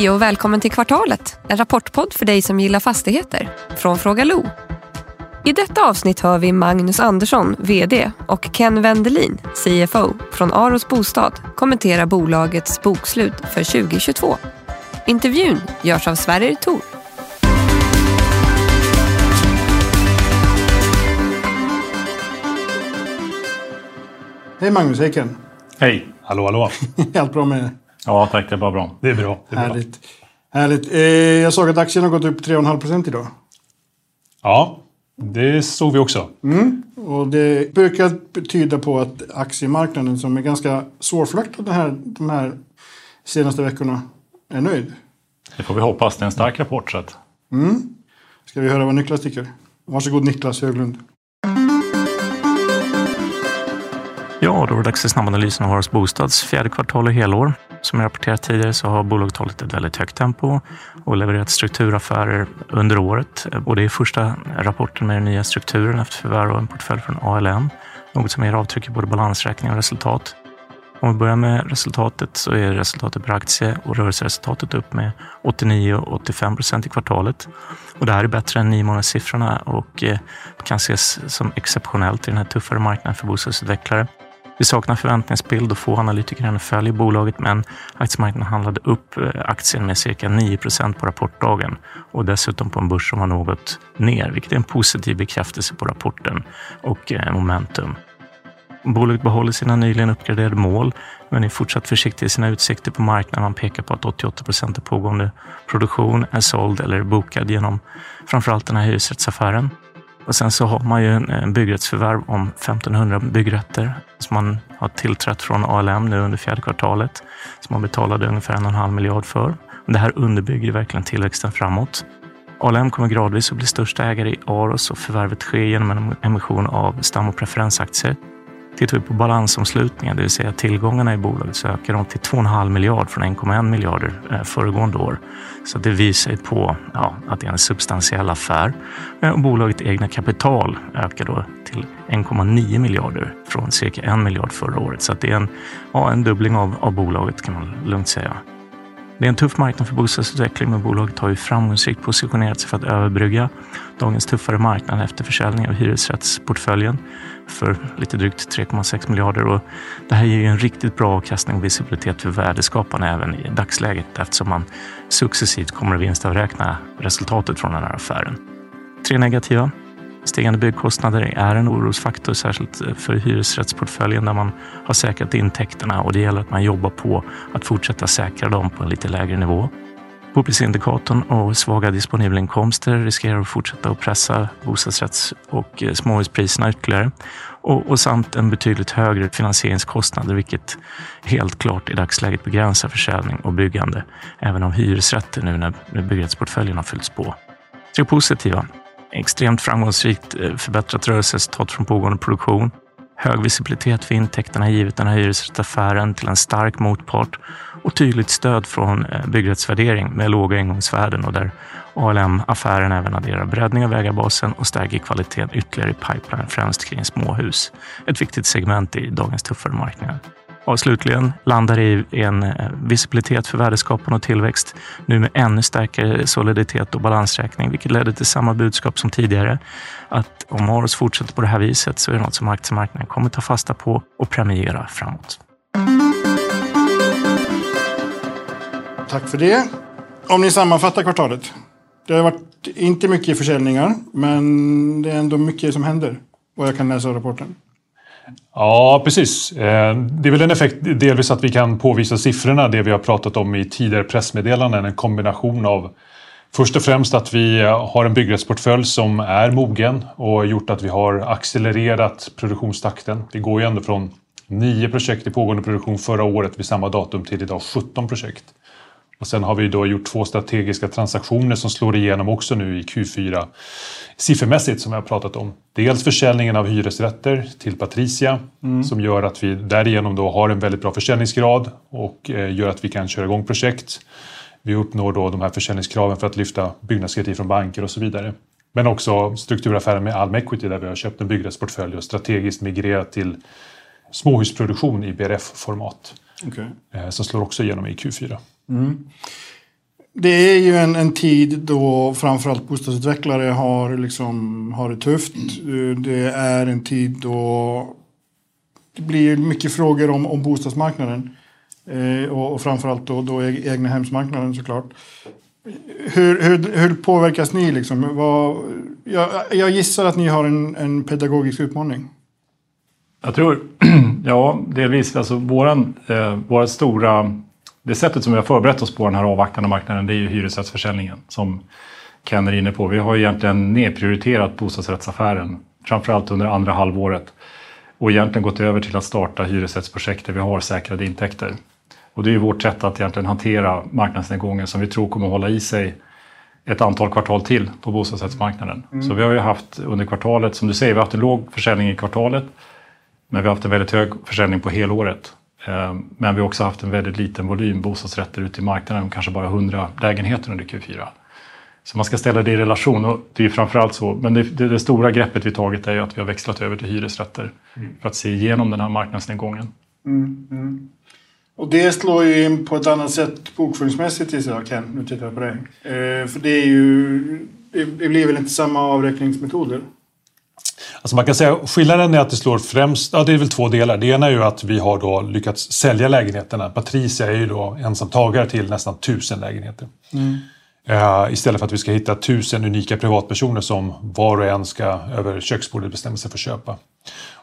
Hej och välkommen till Kvartalet, en rapportpodd för dig som gillar fastigheter, från Fråga Lo. I detta avsnitt hör vi Magnus Andersson, VD, och Ken Wendelin, CFO, från Aros Bostad kommentera bolagets bokslut för 2022. Intervjun görs av Sverrir Thor. Hej Magnus, hej Ken. Hej! Hallå, hallå! Allt bra med Ja, tack. Det är bara bra. Det är bra. Det är bra. Härligt. Härligt. Eh, jag såg att aktien har gått upp 3,5 procent idag. Ja, det såg vi också. Och det brukar tyda på att aktiemarknaden som är ganska svårflörtad de här, de här senaste veckorna är nöjd. Det får vi hoppas. Det är en stark rapport. Så att... Ska vi höra vad Niklas tycker? Varsågod Niklas Höglund. Ja, då är det dags för snabbanalysen av Aros Bostads fjärde kvartal och helår. Som jag rapporterat tidigare så har bolaget hållit ett väldigt högt tempo och levererat strukturaffärer under året. Och det är första rapporten med den nya strukturen efter förvärv av en portfölj från ALM. Något som ger avtryck i både balansräkning och resultat. Om vi börjar med resultatet så är resultatet per aktie och rörelseresultatet upp med 89 och 85 procent i kvartalet. Och det här är bättre än nio månadssiffrorna och eh, kan ses som exceptionellt i den här tuffare marknaden för bostadsutvecklare. Vi saknar förväntningsbild och få analytiker ännu följer bolaget men aktiemarknaden handlade upp eh, aktien med cirka 9 procent på rapportdagen och dessutom på en börs som var något ner, vilket är en positiv bekräftelse på rapporten och eh, momentum. Bolaget behåller sina nyligen uppgraderade mål men är fortsatt försiktig i sina utsikter på marknaden. Man pekar på att 88 procent av pågående produktion är såld eller bokad genom framförallt den här hyresrättsaffären. Och sen så har man ju en- en byggrättsförvärv om 1500 byggrätter som man har tillträtt från ALM nu under fjärde kvartalet som man betalade ungefär en och en halv miljard för. Och det här underbygger verkligen tillväxten framåt. ALM kommer gradvis att bli största ägare i Aros och förvärvet sker genom en emission av stam och preferensaktier. Tittar vi typ på balansomslutningen, det vill säga tillgångarna i bolaget, så ökar de till 2,5 miljard från 1,1 miljarder eh, föregående år. Så det visar ju på ja, att det är en substantiell affär. Eh, och bolagets egna kapital ökar då till 1,9 miljarder från cirka 1 miljard förra året. Så att det är en, ja, en dubbling av, av bolaget kan man lugnt säga. Det är en tuff marknad för bostadsutveckling men bolaget har ju framgångsrikt positionerat sig för att överbrygga dagens tuffare marknad efter försäljning av hyresrättsportföljen för lite drygt 3,6 miljarder. Och det här ger ju en riktigt bra avkastning och visibilitet för värdeskaparna även i dagsläget eftersom man successivt kommer att vinstavräkna resultatet från den här affären. Tre negativa. Stigande byggkostnader är en orosfaktor, särskilt eh, för hyresrättsportföljen där man har säkrat intäkterna och det gäller att man jobbar på att fortsätta säkra dem på en lite lägre nivå. Boprisindicatorn och svaga disponibla inkomster riskerar att fortsätta att pressa bostadsrätts och eh, småhuspriserna ytterligare. Och, och samt en betydligt högre finansieringskostnad, vilket helt klart i dagsläget begränsar försäljning och byggande även av hyresrätter nu när byggrättsportföljen har fyllts på. Tre positiva. Extremt framgångsrikt eh, förbättrat rörelseresultat från pågående produktion. Hög visibilitet för intäkterna givet den här hyresrättsaffären till en stark motpart och tydligt stöd från eh, byggrättsvärdering med låga ingångsvärden och där ALM-affären även adderar breddning av ägarbasen och stärker kvaliteten ytterligare i pipeline, främst kring småhus. Ett viktigt segment i dagens tuffare marknad. Och slutligen landar i en eh, visibilitet för värdeskapande och tillväxt, nu med ännu starkare soliditet och balansräkning, vilket ledde till samma budskap som tidigare. Att om Aros fortsätter på det här viset så är det något som aktiemarknaden kommer ta fasta på och premiera framåt. Tack för det. Om ni sammanfattar kvartalet. Det har varit inte mycket försäljningar, men det är ändå mycket som händer. Vad jag kan läsa av rapporten. Ja, precis. Eh, det är väl en effekt delvis att vi kan påvisa siffrorna, det vi har pratat om i tidigare pressmeddelanden. En kombination av först och främst att vi eh, har en byggrättsportfölj som är mogen och gjort att vi har accelererat produktionstakten. Vi går ju ändå från nio projekt i pågående produktion förra året vid samma datum till idag 17 projekt. Och sen har vi då gjort två strategiska transaktioner som slår igenom också nu i Q4 siffermässigt som jag har pratat om. Dels försäljningen av hyresrätter till Patricia som gör att vi därigenom då har en väldigt bra försäljningsgrad och eh, gör att vi kan köra igång projekt. Vi uppnår då de här försäljningskraven för att lyfta byggnadskreditiv från banker och så vidare. Men också strukturaffären med Alm Equity där vi har köpt en byggrättsportfölj och strategiskt migrerat till småhusproduktion i BRF-format. Okej. eh, Som slår också igenom i Q4. Mm. det är ju en, en tid då framförallt bostadsutvecklare har, liksom, har det tufft. Eh, det är en tid då det blir mycket frågor om, om bostadsmarknaden. Eh, och, och framförallt då, då e-, egna hemsmarknaden såklart. Hur, hur, hur påverkas ni? Liksom? Vad, jag, jag gissar att ni har en, en pedagogisk utmaning. Jag tror, ja, delvis. Alltså våran, eh, våra stora, det sättet som vi har förberett oss på den här avvaktande marknaden, det är ju hyresrättsförsäljningen som Ken är inne på. Vi har egentligen nedprioriterat bostadsrättsaffären, framförallt under andra halvåret och egentligen gått över till att starta hyresrättsprojekt där vi har säkrade intäkter. Och det är ju vårt sätt att egentligen hantera marknadsnedgången som vi tror kommer att hålla i sig ett antal kvartal till på bostadsrättsmarknaden. Mm. Så vi har ju haft under kvartalet, som du säger, vi har haft en låg försäljning i kvartalet. Men vi har haft en väldigt hög försäljning på helåret. Eh, men vi har också haft en väldigt liten volym bostadsrätter ute i marknaden, kanske bara 100 lägenheter under Q4. Så man ska ställa det i relation och det är framförallt så. Men det, det, det stora greppet vi tagit är ju att vi har växlat över till hyresrätter mm. för att se igenom den här marknadsnedgången. Mm, mm. Och det slår ju in på ett annat sätt bokföringsmässigt gissar jag, Ken. Nu tittar jag på dig. Eh, för det är ju... Det blir väl inte samma avräkningsmetoder? Alltså man kan säga skillnaden är att det slår främst, ja det är väl två delar. Det ena är ju att vi har då lyckats sälja lägenheterna. Patricia är ju då ensamtagare till nästan tusen lägenheter. Mm. Uh, istället för att vi ska hitta tusen unika privatpersoner som var och en ska över köksbordet bestämma sig för att köpa.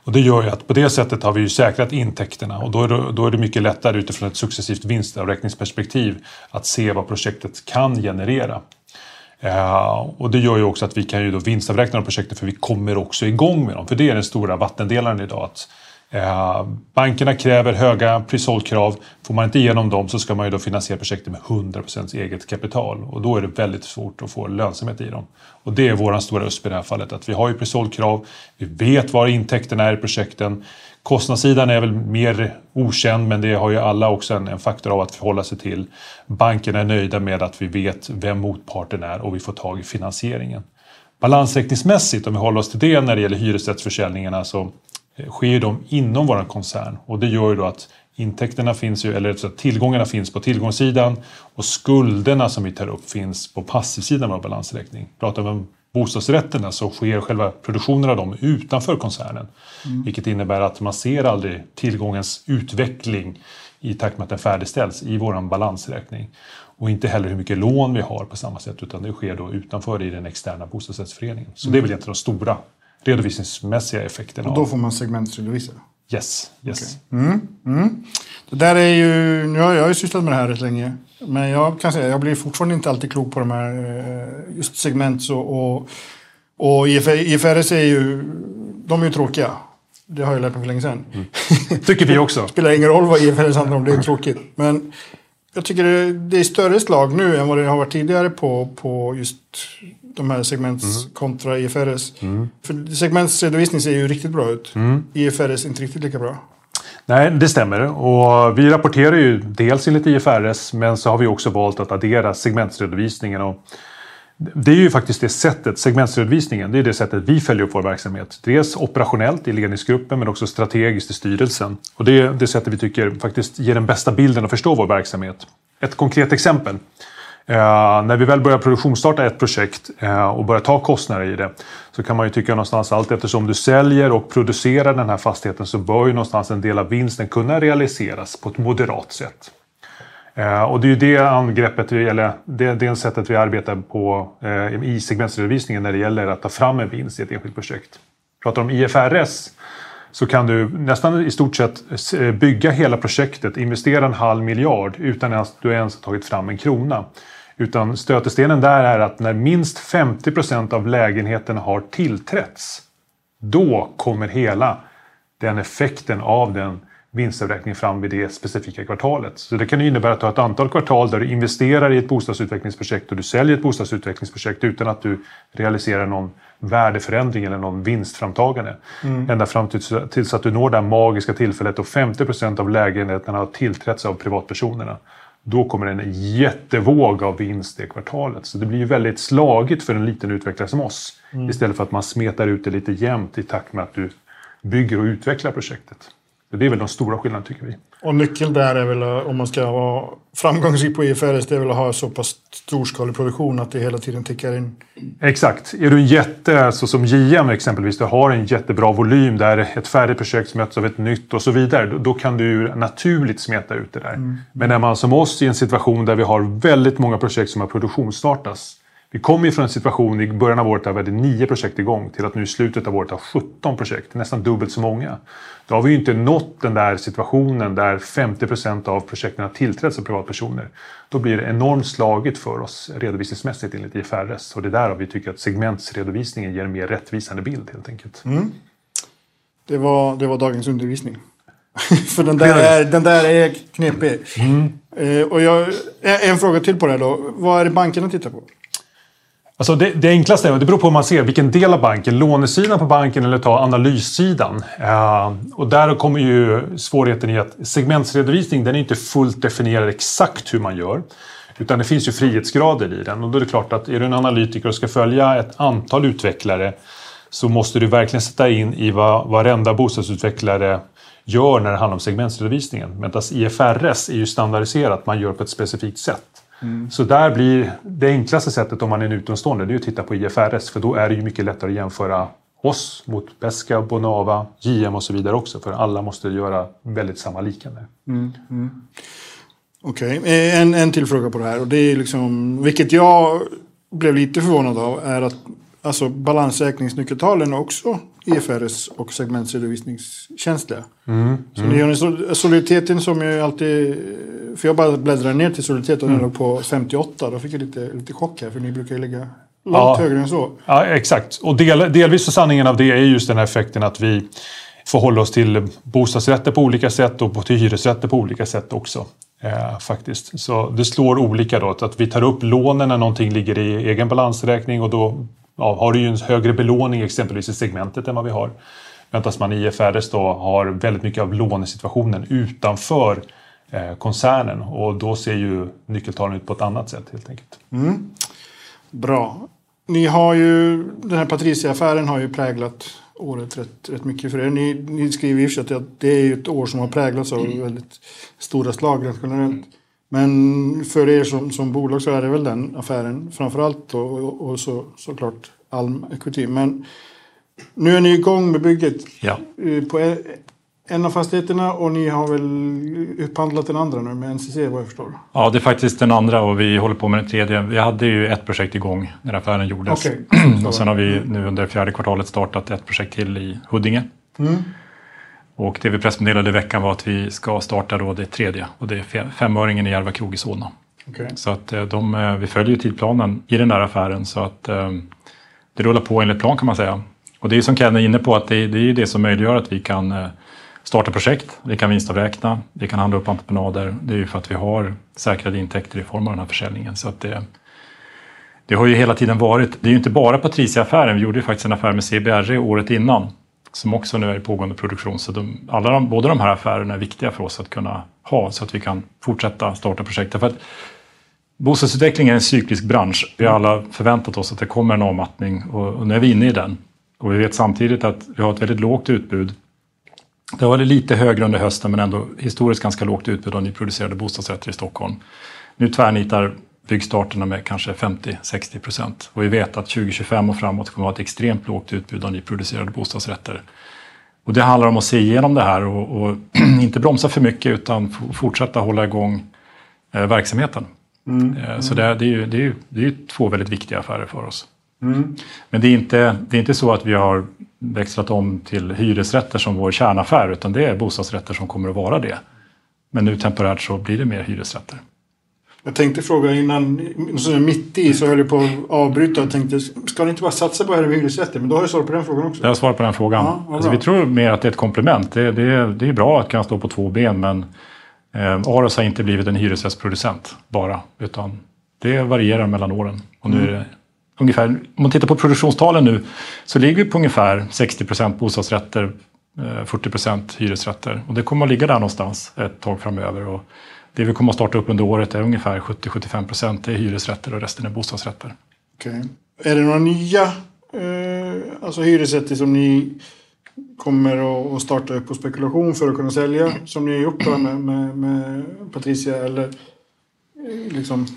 Och det gör ju att på det sättet har vi ju säkrat intäkterna och då är det, då är det mycket lättare utifrån ett successivt vinstavräkningsperspektiv att se vad projektet kan generera. Uh, och det gör ju också att vi kan ju då vinstavräkna de projekten för vi kommer också igång med dem. För det är den stora vattendelaren idag. Att Eh, bankerna kräver höga prisåldkrav. Får man inte igenom dem så ska man ju då finansiera projektet med 100% eget kapital och då är det väldigt svårt att få lönsamhet i dem. Och det är våran stora USP i det här fallet att vi har ju prisåldkrav, vi vet var intäkterna är i projekten. Kostnadssidan är väl mer okänd men det har ju alla också en, en faktor av att förhålla sig till. Bankerna är nöjda med att vi vet vem motparten är och vi får tag i finansieringen. Balansräkningsmässigt, om vi håller oss till det när det gäller hyresrättsförsäljningarna så sker de inom vår koncern och det gör ju då att intäkterna finns ju, eller tillgångarna finns på tillgångssidan och skulderna som vi tar upp finns på passivsidan av balansräkning. Pratar vi om bostadsrätterna så sker själva produktionen av dem utanför koncernen. Mm. Vilket innebär att man ser aldrig tillgångens utveckling i takt med att den färdigställs i vår balansräkning. Och inte heller hur mycket lån vi har på samma sätt utan det sker då utanför i den externa bostadsrättsföreningen. Så mm. det är väl egentligen de stora redovisningsmässiga effekterna. Och då får man segmentsredovisa? Yes. yes. Okay. Mm, mm. Det där är ju, nu har jag ju sysslat med det här rätt länge. Men jag kan säga, jag blir fortfarande inte alltid klok på de här eh, just segments och, och, och IFRS är ju, de är ju tråkiga. Det har jag lärt mig för länge sedan. Mm. Tycker vi också. det spelar ingen roll vad IFRS handlar om, det är tråkigt. Men jag tycker det är större slag nu än vad det har varit tidigare på, på just de här segments mm. kontra IFRS. Mm. För segmentsredovisning ser ju riktigt bra ut. Mm. IFRS är inte riktigt lika bra. Nej, det stämmer. Och vi rapporterar ju dels enligt IFRS men så har vi också valt att addera segmentsredovisningen. Och det är ju faktiskt det sättet, segmentsredovisningen, det är det sättet vi följer upp vår verksamhet. Dels operationellt i ledningsgruppen men också strategiskt i styrelsen. Och det är det sättet vi tycker faktiskt ger den bästa bilden att förstå vår verksamhet. Ett konkret exempel. Eh, när vi väl börjar produktionsstarta ett projekt eh, och börjar ta kostnader i det så kan man ju tycka någonstans allt eftersom du säljer och producerar den här fastigheten så bör ju någonstans en del av vinsten kunna realiseras på ett moderat sätt. Eh, och det är ju det angreppet, eller det, det sättet vi arbetar på eh, i segmentsredovisningen när det gäller att ta fram en vinst i ett enskilt projekt. Pratar om IFRS så kan du nästan i stort sett eh, bygga hela projektet, investera en halv miljard utan att du ens har tagit fram en krona. Utan stötestenen där är att när minst 50 procent av lägenheterna har tillträtts, då kommer hela den effekten av den vinstavräkning fram vid det specifika kvartalet. Så det kan innebära att du har ett antal kvartal där du investerar i ett bostadsutvecklingsprojekt och du säljer ett bostadsutvecklingsprojekt utan att du realiserar någon värdeförändring eller någon vinstframtagande. Mm. Ända fram tills, att du når det magiska tillfället och 50 procent av lägenheterna har tillträtts av privatpersonerna. Då kommer en jättevåg av vinst det kvartalet. Så det blir ju väldigt slagigt för en liten utvecklare som oss. Mm. Istället för att man smetar ut det lite jämnt i takt med att du bygger och utvecklar projektet. Så det är väl de stora skillnaderna tycker vi. Och nyckeln där är väl eh, om man ska vara framgångsrik på IFRS, det är väl att ha så pass storskalig produktion att det hela tiden tickar in. Exakt. Är du en jätte, så som JM exempelvis, du har en jättebra volym där ett färdigt projekt möts av ett nytt och så vidare. Då, då kan du naturligt smeta ut det där. Mm. Men när man som oss i en situation där vi har väldigt många projekt som har produktionsstartats vi kom ju från en situation i början av året där vi hade nio projekt igång till att nu i slutet av året ha 17 projekt, nästan dubbelt så många. Då har vi ju inte nått den där situationen där 50 procent av projekten har tillträtts av privatpersoner. Då blir det enormt slagigt för oss redovisningsmässigt enligt IFRS och det är där vi tycker att segmentsredovisningen ger en mer rättvisande bild helt enkelt. Mm. Det, var, det var dagens undervisning. för den där, är, den där är knepig. Mm. Eh, och jag, en fråga till på det här då. Vad är det bankerna tittar på? Alltså det, det enklaste är, det beror på hur man ser vilken del av banken, lånesidan på banken eller ta analyssidan. Uh, och där kommer ju svårigheten i att segmentsredovisning den är inte fullt definierad exakt hur man gör. Utan det finns ju frihetsgrader i den och då är det klart att är du en analytiker och ska följa ett antal utvecklare så måste du verkligen sätta in i vad varenda bostadsutvecklare gör när det handlar om segmentsredovisningen. Medan IFRS är ju standardiserat, man gör på ett specifikt sätt. Mm. Så där blir det enklaste sättet om man är en utomstående det är att titta på IFRS för då är det ju mycket lättare att jämföra oss mot Pesca, Bonava, JM och så vidare också för alla måste göra väldigt samma likande. Mm. Mm. Okej, okay. Eh, en, en till fråga på det här och det är liksom, vilket jag blev lite förvånad av är att alltså balansräkningsnyckeltalen också IFRS och segmentsredovisningskänsliga. Mm. Så mm. soliditeten som jag alltid... För jag bara bläddrade ner till soliditet och den mm. låg på 58. Då fick jag lite, lite chock här för ni brukar ju ligga långt ja. högre än så. Ja, exakt. Och del, delvis så sanningen av det är just den här effekten att vi förhåller oss till bostadsrätter på olika sätt och till hyresrätter på olika sätt också. Eh, faktiskt. Så det slår olika då. Att vi tar upp lånen när någonting ligger i egen balansräkning och då ja, har du ju en högre belåning exempelvis i segmentet än vad vi har. Medan man i IFRS då har väldigt mycket av lånesituationen utanför eh, koncernen och då ser ju nyckeltalen ut på ett annat sätt helt enkelt. Mm. Bra. Ni har ju, den här Patricia-affären har ju präglat året rätt, rätt mycket för er. Ni, ni skriver i att det är ett år som har präglats av väldigt stora slag rent generellt. Men för er som, som bolag så är det väl den affären framförallt och, och, och så, såklart Alm Equity. Men nu är ni igång med bygget ja. Eh, på en av fastigheterna och ni har väl upphandlat den andra nu med NCC vad jag förstår? Ja, det är faktiskt den andra och vi håller på med den tredje. Vi hade ju ett projekt igång när affären gjordes. Okay. och sen har vi nu under fjärde kvartalet startat ett projekt till i Huddinge. Mm. Och det vi pressmeddelade i veckan var att vi ska starta då det tredje och det är femöringen i Järva krog i Solna. Okay. Så att eh, de, eh, vi följer tidplanen i den där affären så att det rullar på enligt plan kan man säga. Och det är som Ken är inne på att det, det är det som möjliggör att vi kan eh, starta projekt, vi kan vinstavräkna, vi kan handla upp entreprenader. Det är ju för att vi har säkrade intäkter i form av den här försäljningen. Så att det, det har ju hela tiden varit, det är ju inte bara Patricia-affären, vi gjorde ju faktiskt en affär med CBRE året innan som också nu är i pågående produktion. Så de, alla de, båda de här affärerna är viktiga för oss att kunna ha så att vi kan fortsätta starta projekt. För att Bostadsutveckling är en cyklisk bransch. Vi har alla förväntat oss att det kommer en avmattning och, nu är vi inne i den. Och vi vet samtidigt att vi har ett väldigt lågt utbud. Det har varit lite högre under hösten men ändå historiskt ganska lågt utbud av nyproducerade bostadsrätter i Stockholm. Nu tvärnitar byggstarterna med kanske 50-60 procent. Och vi vet att 2025 och framåt kommer att vara ett extremt lågt utbud av nyproducerade bostadsrätter. Och det handlar om att se igenom det här och, och inte bromsa för mycket utan fortsätta hålla igång eh, verksamheten. Mm. Eh, så det, det, är ju, det, är ju, det är två väldigt viktiga affärer för oss. Mm. Men det är, inte, det är inte så att vi har växlat om till hyresrätter som vår kärnaffär utan det är bostadsrätter som kommer att vara det. Men nu temporärt så blir det mer hyresrätter. Jag tänkte fråga innan, så mitt i så höll jag på att avbryta och tänkte ska ni inte bara satsa på det här med hyresrätter? Men då har jag svarat på den frågan också. Jag har svarat på den frågan. Ja, alltså, vi tror mer att det är ett komplement. Det, det, det är bra att kunna stå på två ben men Eh, Aros har inte blivit en hyresrättsproducent bara, utan det varierar mellan åren. Och nu det ungefär, om man tittar på produktionstalen nu så ligger vi på ungefär 60 procent bostadsrätter, 40 eh, procent hyresrätter. Och det kommer att ligga där någonstans ett tag framöver. Och det vi kommer att starta upp under året är ungefär 70-75 procent hyresrätter och resten är bostadsrätter. Okay. Är det några nya eh, alltså hyresrätter som ni kommer att starta upp på spekulation för att kunna sälja som ni har gjort då med, med, med Patricia eller eh, liksom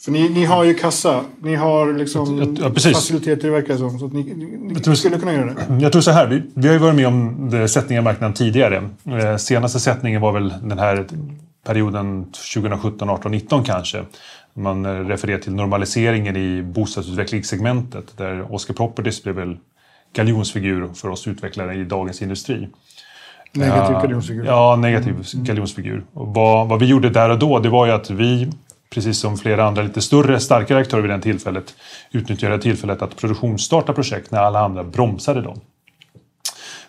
för ni, ni har ju kassa, ni har liksom Ja, faciliteter det verkar som. Så att ni, ni, ni skulle kunna göra det. Jag tror så här, vi, vi har ju varit med om det- sättningen av marknaden tidigare. Eh, senaste sättningen var väl den här perioden 2017, 18, 19 kanske. Man eh, refererar till normaliseringen i bostadsutvecklingssegmentet där Oscar Properties blev väl galjonsfigur för oss utvecklare i dagens industri. Negativ galjonsfigur. Ja, negativ galjonsfigur. Och vad, vad vi gjorde där och då, det var ju att vi, precis som flera andra lite större, starkare aktörer vid det tillfället, utnyttjade tillfället att produktionsstarta projekt när alla andra bromsade dem.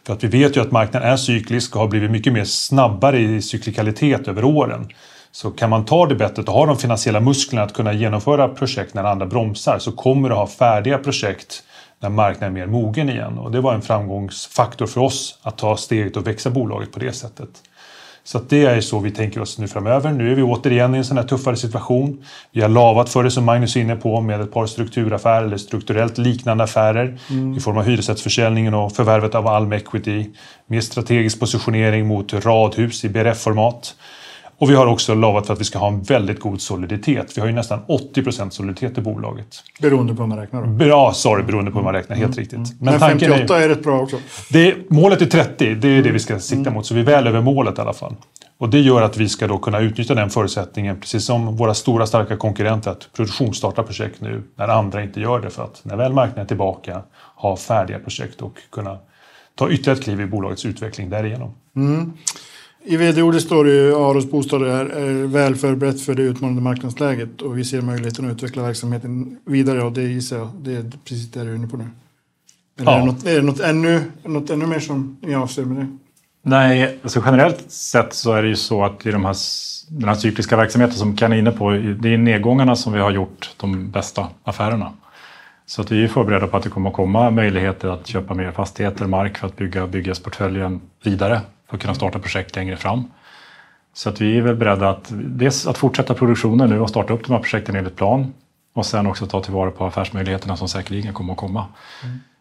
För att vi vet ju att marknaden är cyklisk och har blivit mycket mer snabbare i cyklikalitet över åren. Så kan man ta det bettet och ha de finansiella musklerna att kunna genomföra projekt när andra bromsar så kommer du ha färdiga projekt när marknaden är mer mogen igen. Och det var en framgångsfaktor för oss att ta steget och växa bolaget på det sättet. Så det är så vi tänker oss nu framöver. Nu är vi återigen i en sån här tuffare situation. Vi har lavat för det som Magnus är inne på med ett par strukturaffärer eller strukturellt liknande affärer i form av hyresrättsförsäljningen och förvärvet av Alm Equity. Med strategisk positionering mot radhus i BRF-format. Och vi har också lavat för att vi ska ha en väldigt god soliditet. Vi har ju nästan 80% soliditet i bolaget. Beroende på hur man räknar. Då. Bra, sorry, beroende på hur man räknar, helt riktigt. Mm. Men, tanken är- 58 är rätt bra också. det, målet är 30, det är det vi ska sikta mot. Så vi är väl över målet i alla fall. Och det gör att vi ska då kunna utnyttja den förutsättningen, precis som våra stora starka konkurrenter, att produktionsstarta projekt nu när andra inte gör det. För att när väl marknaden är tillbaka, ha färdiga projekt och kunna ta ytterligare ett kliv i bolagets utveckling därigenom. I vd-ordet står det ju Aros Bostad är, är väl förberett för det utmanande marknadsläget och vi ser möjligheten att utveckla verksamheten vidare och det gissar jag, det är precis det du är inne på nu. Eller Ja. är, det något, är det något ännu, något ännu mer som ni avser med det? Nej, alltså generellt sett så är det ju så att i de här, den här cykliska verksamheten som Ken är inne på, det är nedgångarna som vi har gjort de bästa affärerna. Så att vi är förberedda på att det kommer att komma möjligheter att köpa mer fastigheter, mark för att bygga byggnadsportföljen vidare för att kunna starta projekt längre fram. Så att vi är väl beredda att, dels att fortsätta produktionen nu och starta upp de här projekten enligt plan och sen också ta tillvara på affärsmöjligheterna som säkerligen kommer att komma.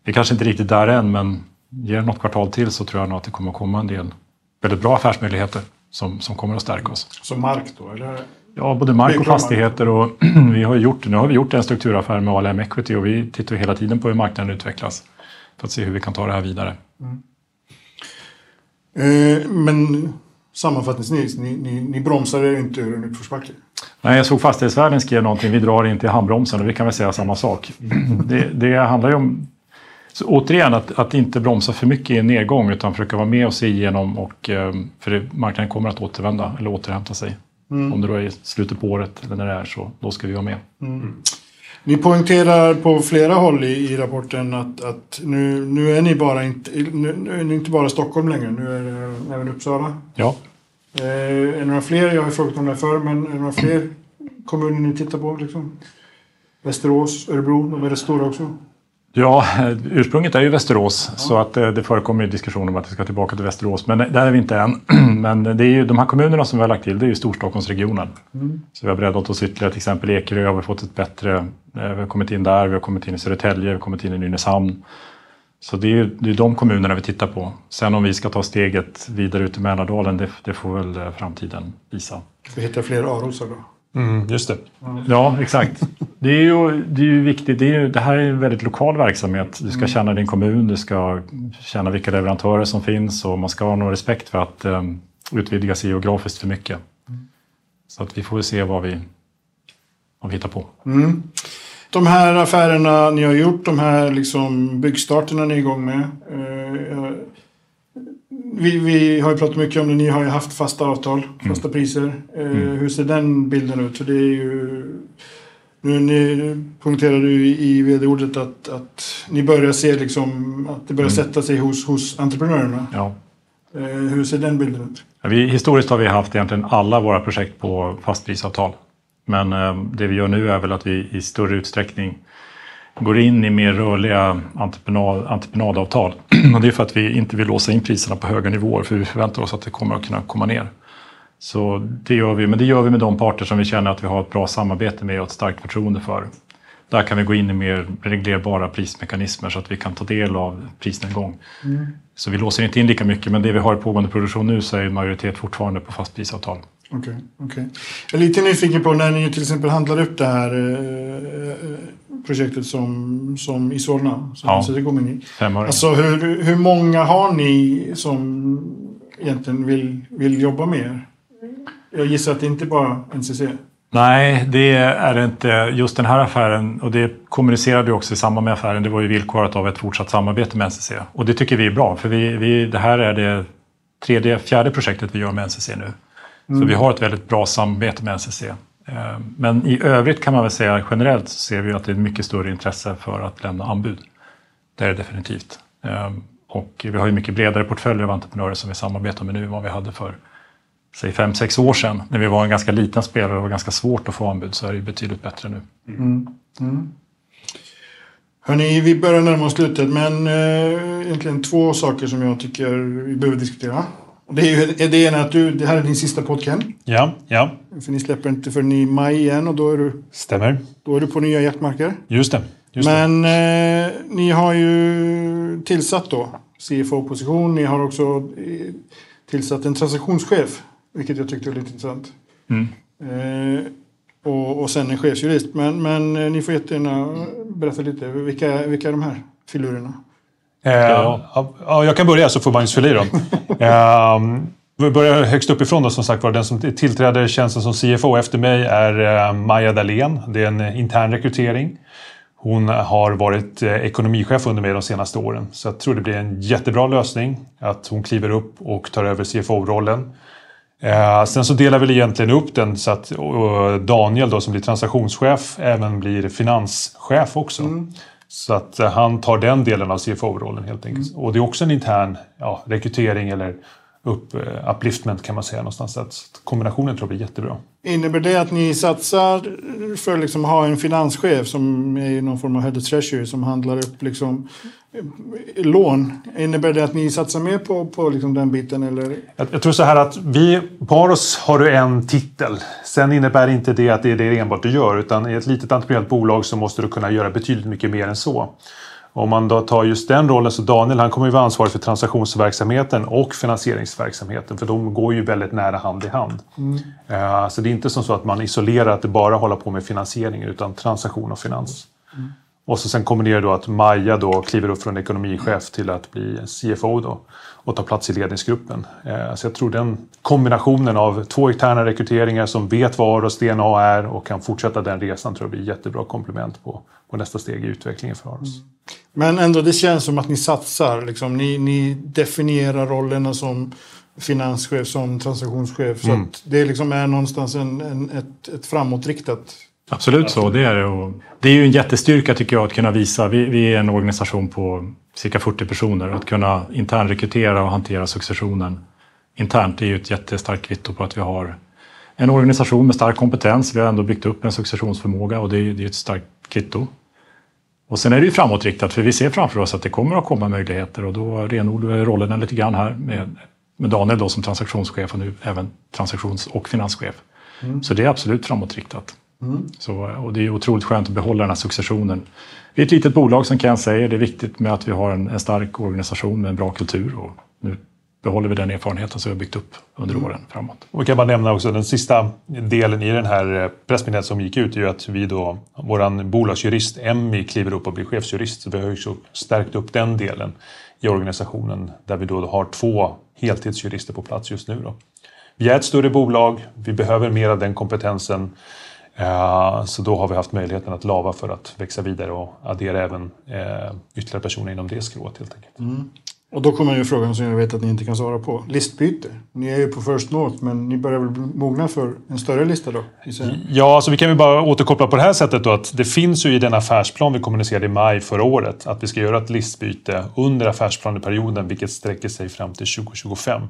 Vi är kanske inte riktigt där än, men ger något kvartal till så tror jag nog att det kommer att komma en del väldigt bra affärsmöjligheter som, som kommer att stärka oss. Som mark då? Eller? Ja, både mark och fastigheter och vi har gjort, nu har vi gjort en strukturaffär med ALM Equity och vi tittar hela tiden på hur marknaden utvecklas för att se hur vi kan ta det här vidare. Eh, men sammanfattningsvis, ni, ni, ni bromsar er inte ur en utförsbacke? Nej, jag såg fastighetsvärden skrev någonting, vi drar inte i handbromsen och vi kan väl säga samma sak. Det, det handlar ju om, så återigen, att, att inte bromsa för mycket i en nedgång utan försöka vara med och se igenom och eh, för det, marknaden kommer att återvända eller återhämta sig. Om det då är slutet på året eller när det är så, då ska vi vara med. Ni poängterar på flera håll i, i rapporten att, att nu, nu är ni bara inte, nu, är inte bara Stockholm längre, nu är det även Uppsala. Ja, Eh, är det några fler, jag har frågat om det förr, men är det några fler kommuner ni tittar på? Liksom? Västerås, Örebro, de är rätt stora också. Ja, eh, ursprunget är ju Västerås så att eh, det förekommer diskussioner om att vi ska tillbaka till Västerås. Men där är vi inte än. Men det är ju de här kommunerna som vi har lagt till, det är ju Storstockholmsregionen. Så vi har breddat oss ytterligare, till exempel Ekerö har vi fått ett bättre, eh, vi har kommit in där, vi har kommit in i Södertälje, vi har kommit in i Nynäshamn. Så det är ju det är de kommunerna vi tittar på. Sen om vi ska ta steget vidare ut i Mälardalen, det, det får väl eh, framtiden visa. Vi hittar fler Arosar då. Mm, just det. Ja, exakt. Det är ju, det är ju viktigt. Det, är ju, det här är en väldigt lokal verksamhet. Du ska känna din kommun, du ska känna vilka leverantörer som finns och man ska ha någon respekt för att um, utvidga sig geografiskt för mycket. Så att vi får se vad vi, vad vi hittar på. De här affärerna ni har gjort, de här liksom byggstarterna ni är igång med. Vi, vi har ju pratat mycket om det, ni har ju haft fasta avtal, fasta priser. Eh, Hur ser den bilden ut? För det är ju... Nu ni poängterade ju i vd-ordet att, att ni börjar se liksom att det börjar sätta sig hos, hos entreprenörerna. Ja. Eh, hur ser den bilden ut? Ja, Vi, historiskt har vi haft egentligen alla våra projekt på fastprisavtal. Men eh, det vi gör nu är väl att vi i större utsträckning går in i mer rörliga entreprenad, entreprenadavtal. Och det är för att vi inte vill låsa in priserna på höga nivåer för vi förväntar oss att det kommer att kunna komma ner. Så det gör vi, men det gör vi med de parter som vi känner att vi har ett bra samarbete med och ett starkt förtroende för. Där kan vi gå in i mer reglerbara prismekanismer så att vi kan ta del av prisnedgång. Mm. Så vi låser inte in lika mycket, men det vi har i pågående produktion nu så är majoritet fortfarande på fastprisavtal. Okej, okay, okay, Jag är lite nyfiken på när ni till exempel handlar upp det här eh, projektet som, som i Solna. Som ja, det. Fem år. Alltså hur, hur många har ni som egentligen vill, vill jobba med er? Jag gissar att det inte bara NCC? Nej, det är det inte. Just den här affären, och det kommunicerade vi också i samband med affären, det var ju villkorat av ett fortsatt samarbete med NCC. Och det tycker vi är bra, för vi, vi, det här är det tredje, fjärde projektet vi gör med NCC nu. Mm. Så vi har ett väldigt bra samarbete med NCC. Eh, men i övrigt kan man väl säga generellt så ser vi att det är ett mycket större intresse för att lämna anbud. Det är det definitivt. Eh, och vi har ju mycket bredare portföljer av entreprenörer som vi samarbetar med nu än vad vi hade för säg fem sex år sedan när vi var en ganska liten spelare och det var ganska svårt att få anbud så är det betydligt bättre nu. Mm. Mm. Hörni, vi börjar närma oss slutet men eh, egentligen två saker som jag tycker vi behöver diskutera. Det är ju det ena att du, det här är din sista podcast. Ja, ja. För ni släpper inte förrän i maj igen och då är du... Stämmer. Då är du på nya jaktmarker. Just det. Just men det. Eh, ni har ju tillsatt då CFO-position. Ni har också eh, tillsatt en transaktionschef vilket jag tyckte var lite intressant. Mm. Eh, och, och sen en chefsjurist. Men, men eh, ni får jättegärna berätta lite. Vilka, vilka är de här filurerna? Eh, ja. ja, jag kan börja så får Magnus fylla i då. eh, vi börjar högst uppifrån då som sagt var. Den som tillträder tjänsten som CFO efter mig är eh, Maja Dahlén. Det är en intern rekrytering. Hon har varit eh, ekonomichef under mig de senaste åren. Så jag tror det blir en jättebra lösning att hon kliver upp och tar över CFO-rollen. Eh, sen så delar vi egentligen upp den så att Daniel då som blir transaktionschef även blir finanschef också. Mm. Så att eh, han tar den delen av CFO-rollen helt enkelt. Mm. Och det är också en intern ja, rekrytering eller upp, uh, upliftment kan man säga någonstans. Så att kombinationen tror jag blir jättebra. Innebär det att ni satsar för att liksom ha en finanschef som är någon form av head of treasury som handlar upp liksom lån. Innebär det att ni satsar mer på, på liksom den biten? Eller? Jag, jag, tror så här att vi, på Aros har du en titel. Sen innebär inte det att det är det enbart du gör utan i ett litet entreprenöriellt bolag så måste du kunna göra betydligt mycket mer än så. Om man då tar just den rollen så Daniel han kommer ju vara ansvarig för transaktionsverksamheten och finansieringsverksamheten för de går ju väldigt nära hand i hand. Mm. Uh, så det är inte som så att man isolerar att det bara håller på med finansiering utan transaktion och finans. Mm. Och så sen kombinerar då att Maja då kliver upp från ekonomichef till att bli CFO då och ta plats i ledningsgruppen. Eh, så jag tror den kombinationen av två externa rekryteringar som vet vad Aros DNA är och kan fortsätta den resan tror jag blir jättebra komplement på, på nästa steg i utvecklingen för Aros. Mm. Men ändå, det känns som att ni satsar. Liksom. Ni, ni definierar rollerna som finanschef, som transaktionschef. Så mm. det liksom är någonstans en, en, ett, ett framåtriktat Absolut så, det är det. Och det är ju en jättestyrka tycker jag att kunna visa. Vi, vi är en organisation på cirka 40 personer. Att kunna internrekrytera och hantera successionen internt är ju ett jättestarkt kvitto på att vi har en organisation med stark kompetens. Vi har ändå byggt upp en successionsförmåga och det är, det är ett starkt kvitto. Och sen är det ju framåtriktat för vi ser framför oss att det kommer att komma möjligheter och då renodlar vi rollerna lite grann här med, med Daniel då som transaktionschef och nu även transaktions och finanschef. Mm. Så det är absolut framåtriktat. Mm. Så, och det är otroligt skönt att behålla den här successionen. Vi är ett litet bolag som Ken säger. Det är viktigt med att vi har en, en stark organisation med en bra kultur. Och nu behåller vi den erfarenheten som vi har byggt upp under mm. åren framåt. Och vi kan bara nämna också den sista delen i den här eh, pressmeddelandet som gick ut är ju att vi då, våran bolagsjurist Emmy kliver upp och blir chefsjurist. Så vi har ju också stärkt upp den delen i organisationen där vi då har två heltidsjurister på plats just nu. Då. Vi är ett större bolag, vi behöver mer av den kompetensen. Eh, så då har vi haft möjligheten att lava för att växa vidare och addera även eh, ytterligare personer inom det skrået helt enkelt. Mm. Och då kommer ju frågan som jag vet att ni inte kan svara på. Listbyte. Ni är ju på First North men ni börjar väl mogna för en större lista då? Ja, alltså vi kan ju bara återkoppla på det här sättet då att det finns ju i den affärsplan vi kommunicerade i maj förra året att vi ska göra ett listbyte under affärsplaneperioden vilket sträcker sig fram till 2025.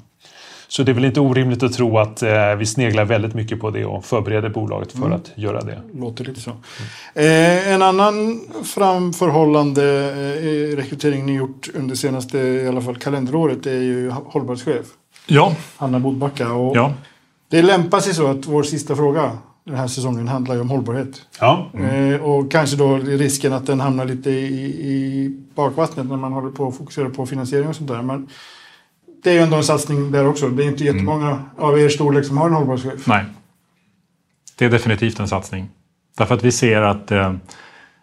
Så det är väl inte orimligt att tro att eh, vi sneglar väldigt mycket på det och förbereder bolaget för mm. att göra det. Låter lite så. Mm. Eh, en annan framförhållande eh, rekrytering ni gjort under senaste i alla fall kalenderåret är ju hållbarhetschef. Ja. Hanna Bodbacka. Och ja. Det lämpar sig så att vår sista fråga den här säsongen handlar ju om hållbarhet. Ja. Eh, och kanske då risken att den hamnar lite i, i bakvattnet när man håller på att fokusera på finansiering och sånt där. Men det är ju ändå en satsning där också. Det är inte jättemånga av er storlek som har en hållbarhetschef. Nej. Det är definitivt en satsning. Därför att vi ser att eh,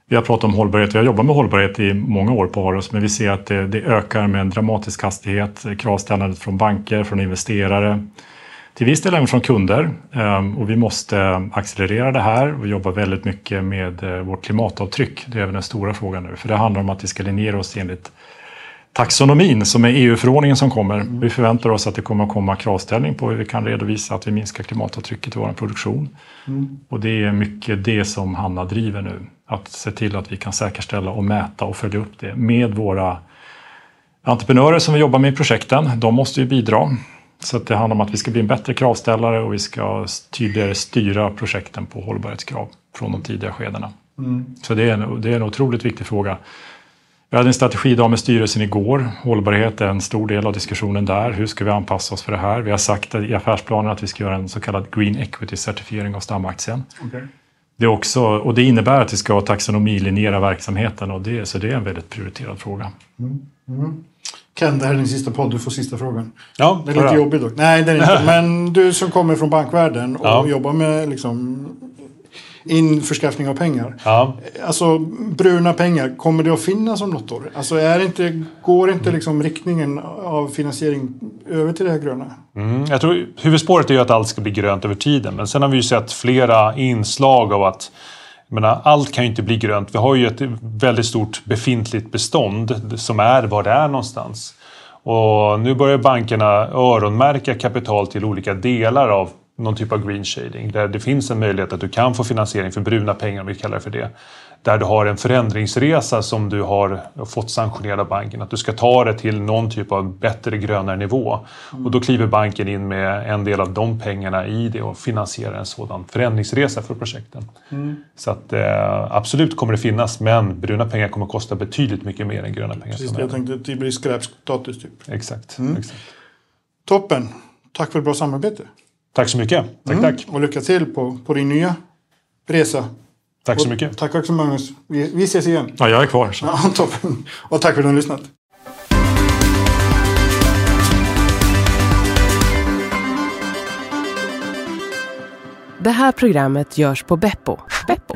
vi har pratat om hållbarhet, vi har jobbat med hållbarhet i många år på Aros, men vi ser att det, det ökar med en dramatisk hastighet. Kravställandet från banker, från investerare, till viss del även från kunder. Ehm, och vi måste accelerera det här och jobba väldigt mycket med eh, vårt klimatavtryck. Det är även den stora frågan nu, för det handlar om att vi ska linjera oss enligt taxonomin som är EU-förordningen som kommer. Vi förväntar oss att det kommer att komma kravställning på hur vi kan redovisa att vi minskar klimatavtrycket i vår produktion. Och det är mycket det som Hanna driver nu. Att se till att vi kan säkerställa och mäta och följa upp det med våra entreprenörer som vi jobbar med i projekten. De måste ju bidra. Så att det handlar om att vi ska bli en bättre kravställare och vi ska tydligare styra projekten på hållbarhetskrav från de tidiga skedena. Så det är, en, det är en otroligt viktig fråga. Vi hade en strategidag med styrelsen igår. Hållbarhet är en stor del av diskussionen där. Hur ska vi anpassa oss för det här? Vi har sagt i affärsplanen att vi ska göra en så kallad Green Equity-certifiering av stamaktien. Okay. Det, är också, och det innebär att vi ska taxonomilinjera verksamheten och det, så det är en väldigt prioriterad fråga. Ken, det här är din sista podd. Du får sista frågan. Ja, Den är lite jobbig dock. Nej, den är inte. Men du som kommer från bankvärlden och Ja. jobbar med liksom införskaffning av pengar. Ja. Alltså bruna pengar, kommer det att finnas om något år? Alltså är inte, går inte liksom riktningen av finansiering över till det här gröna? Mm, jag tror huvudspåret är ju att allt ska bli grönt över tiden. Men sen har vi ju sett flera inslag av att menar, allt kan ju inte bli grönt. Vi har ju ett väldigt stort befintligt bestånd som är var det är någonstans. Och nu börjar bankerna öronmärka kapital till olika delar av någon typ av green shading. Där det finns en möjlighet att du kan få finansiering för bruna pengar om vi kallar det för det. Där du har en förändringsresa som du har fått sanktionerad av banken. Att du ska ta det till någon typ av bättre grönare nivå. Och då kliver banken in med en del av de pengarna i det och finansierar en sådan förändringsresa för projekten. Så att eh, absolut kommer det finnas men bruna pengar kommer att kosta betydligt mycket mer än gröna pengar. Precis jag tänkte, det blir skräpstatus typ. Exakt, exakt. Toppen! Tack för ett bra samarbete. Tack så mycket. Tack, Mm. tack. Och lycka till på, på din nya resa. Tack så Och mycket. Tack också Magnus. Vi, vi ses igen. Ja, jag är kvar. Så. Ja, toppen. Och tack för att du har lyssnat. Det här programmet görs på Beppo. Beppo.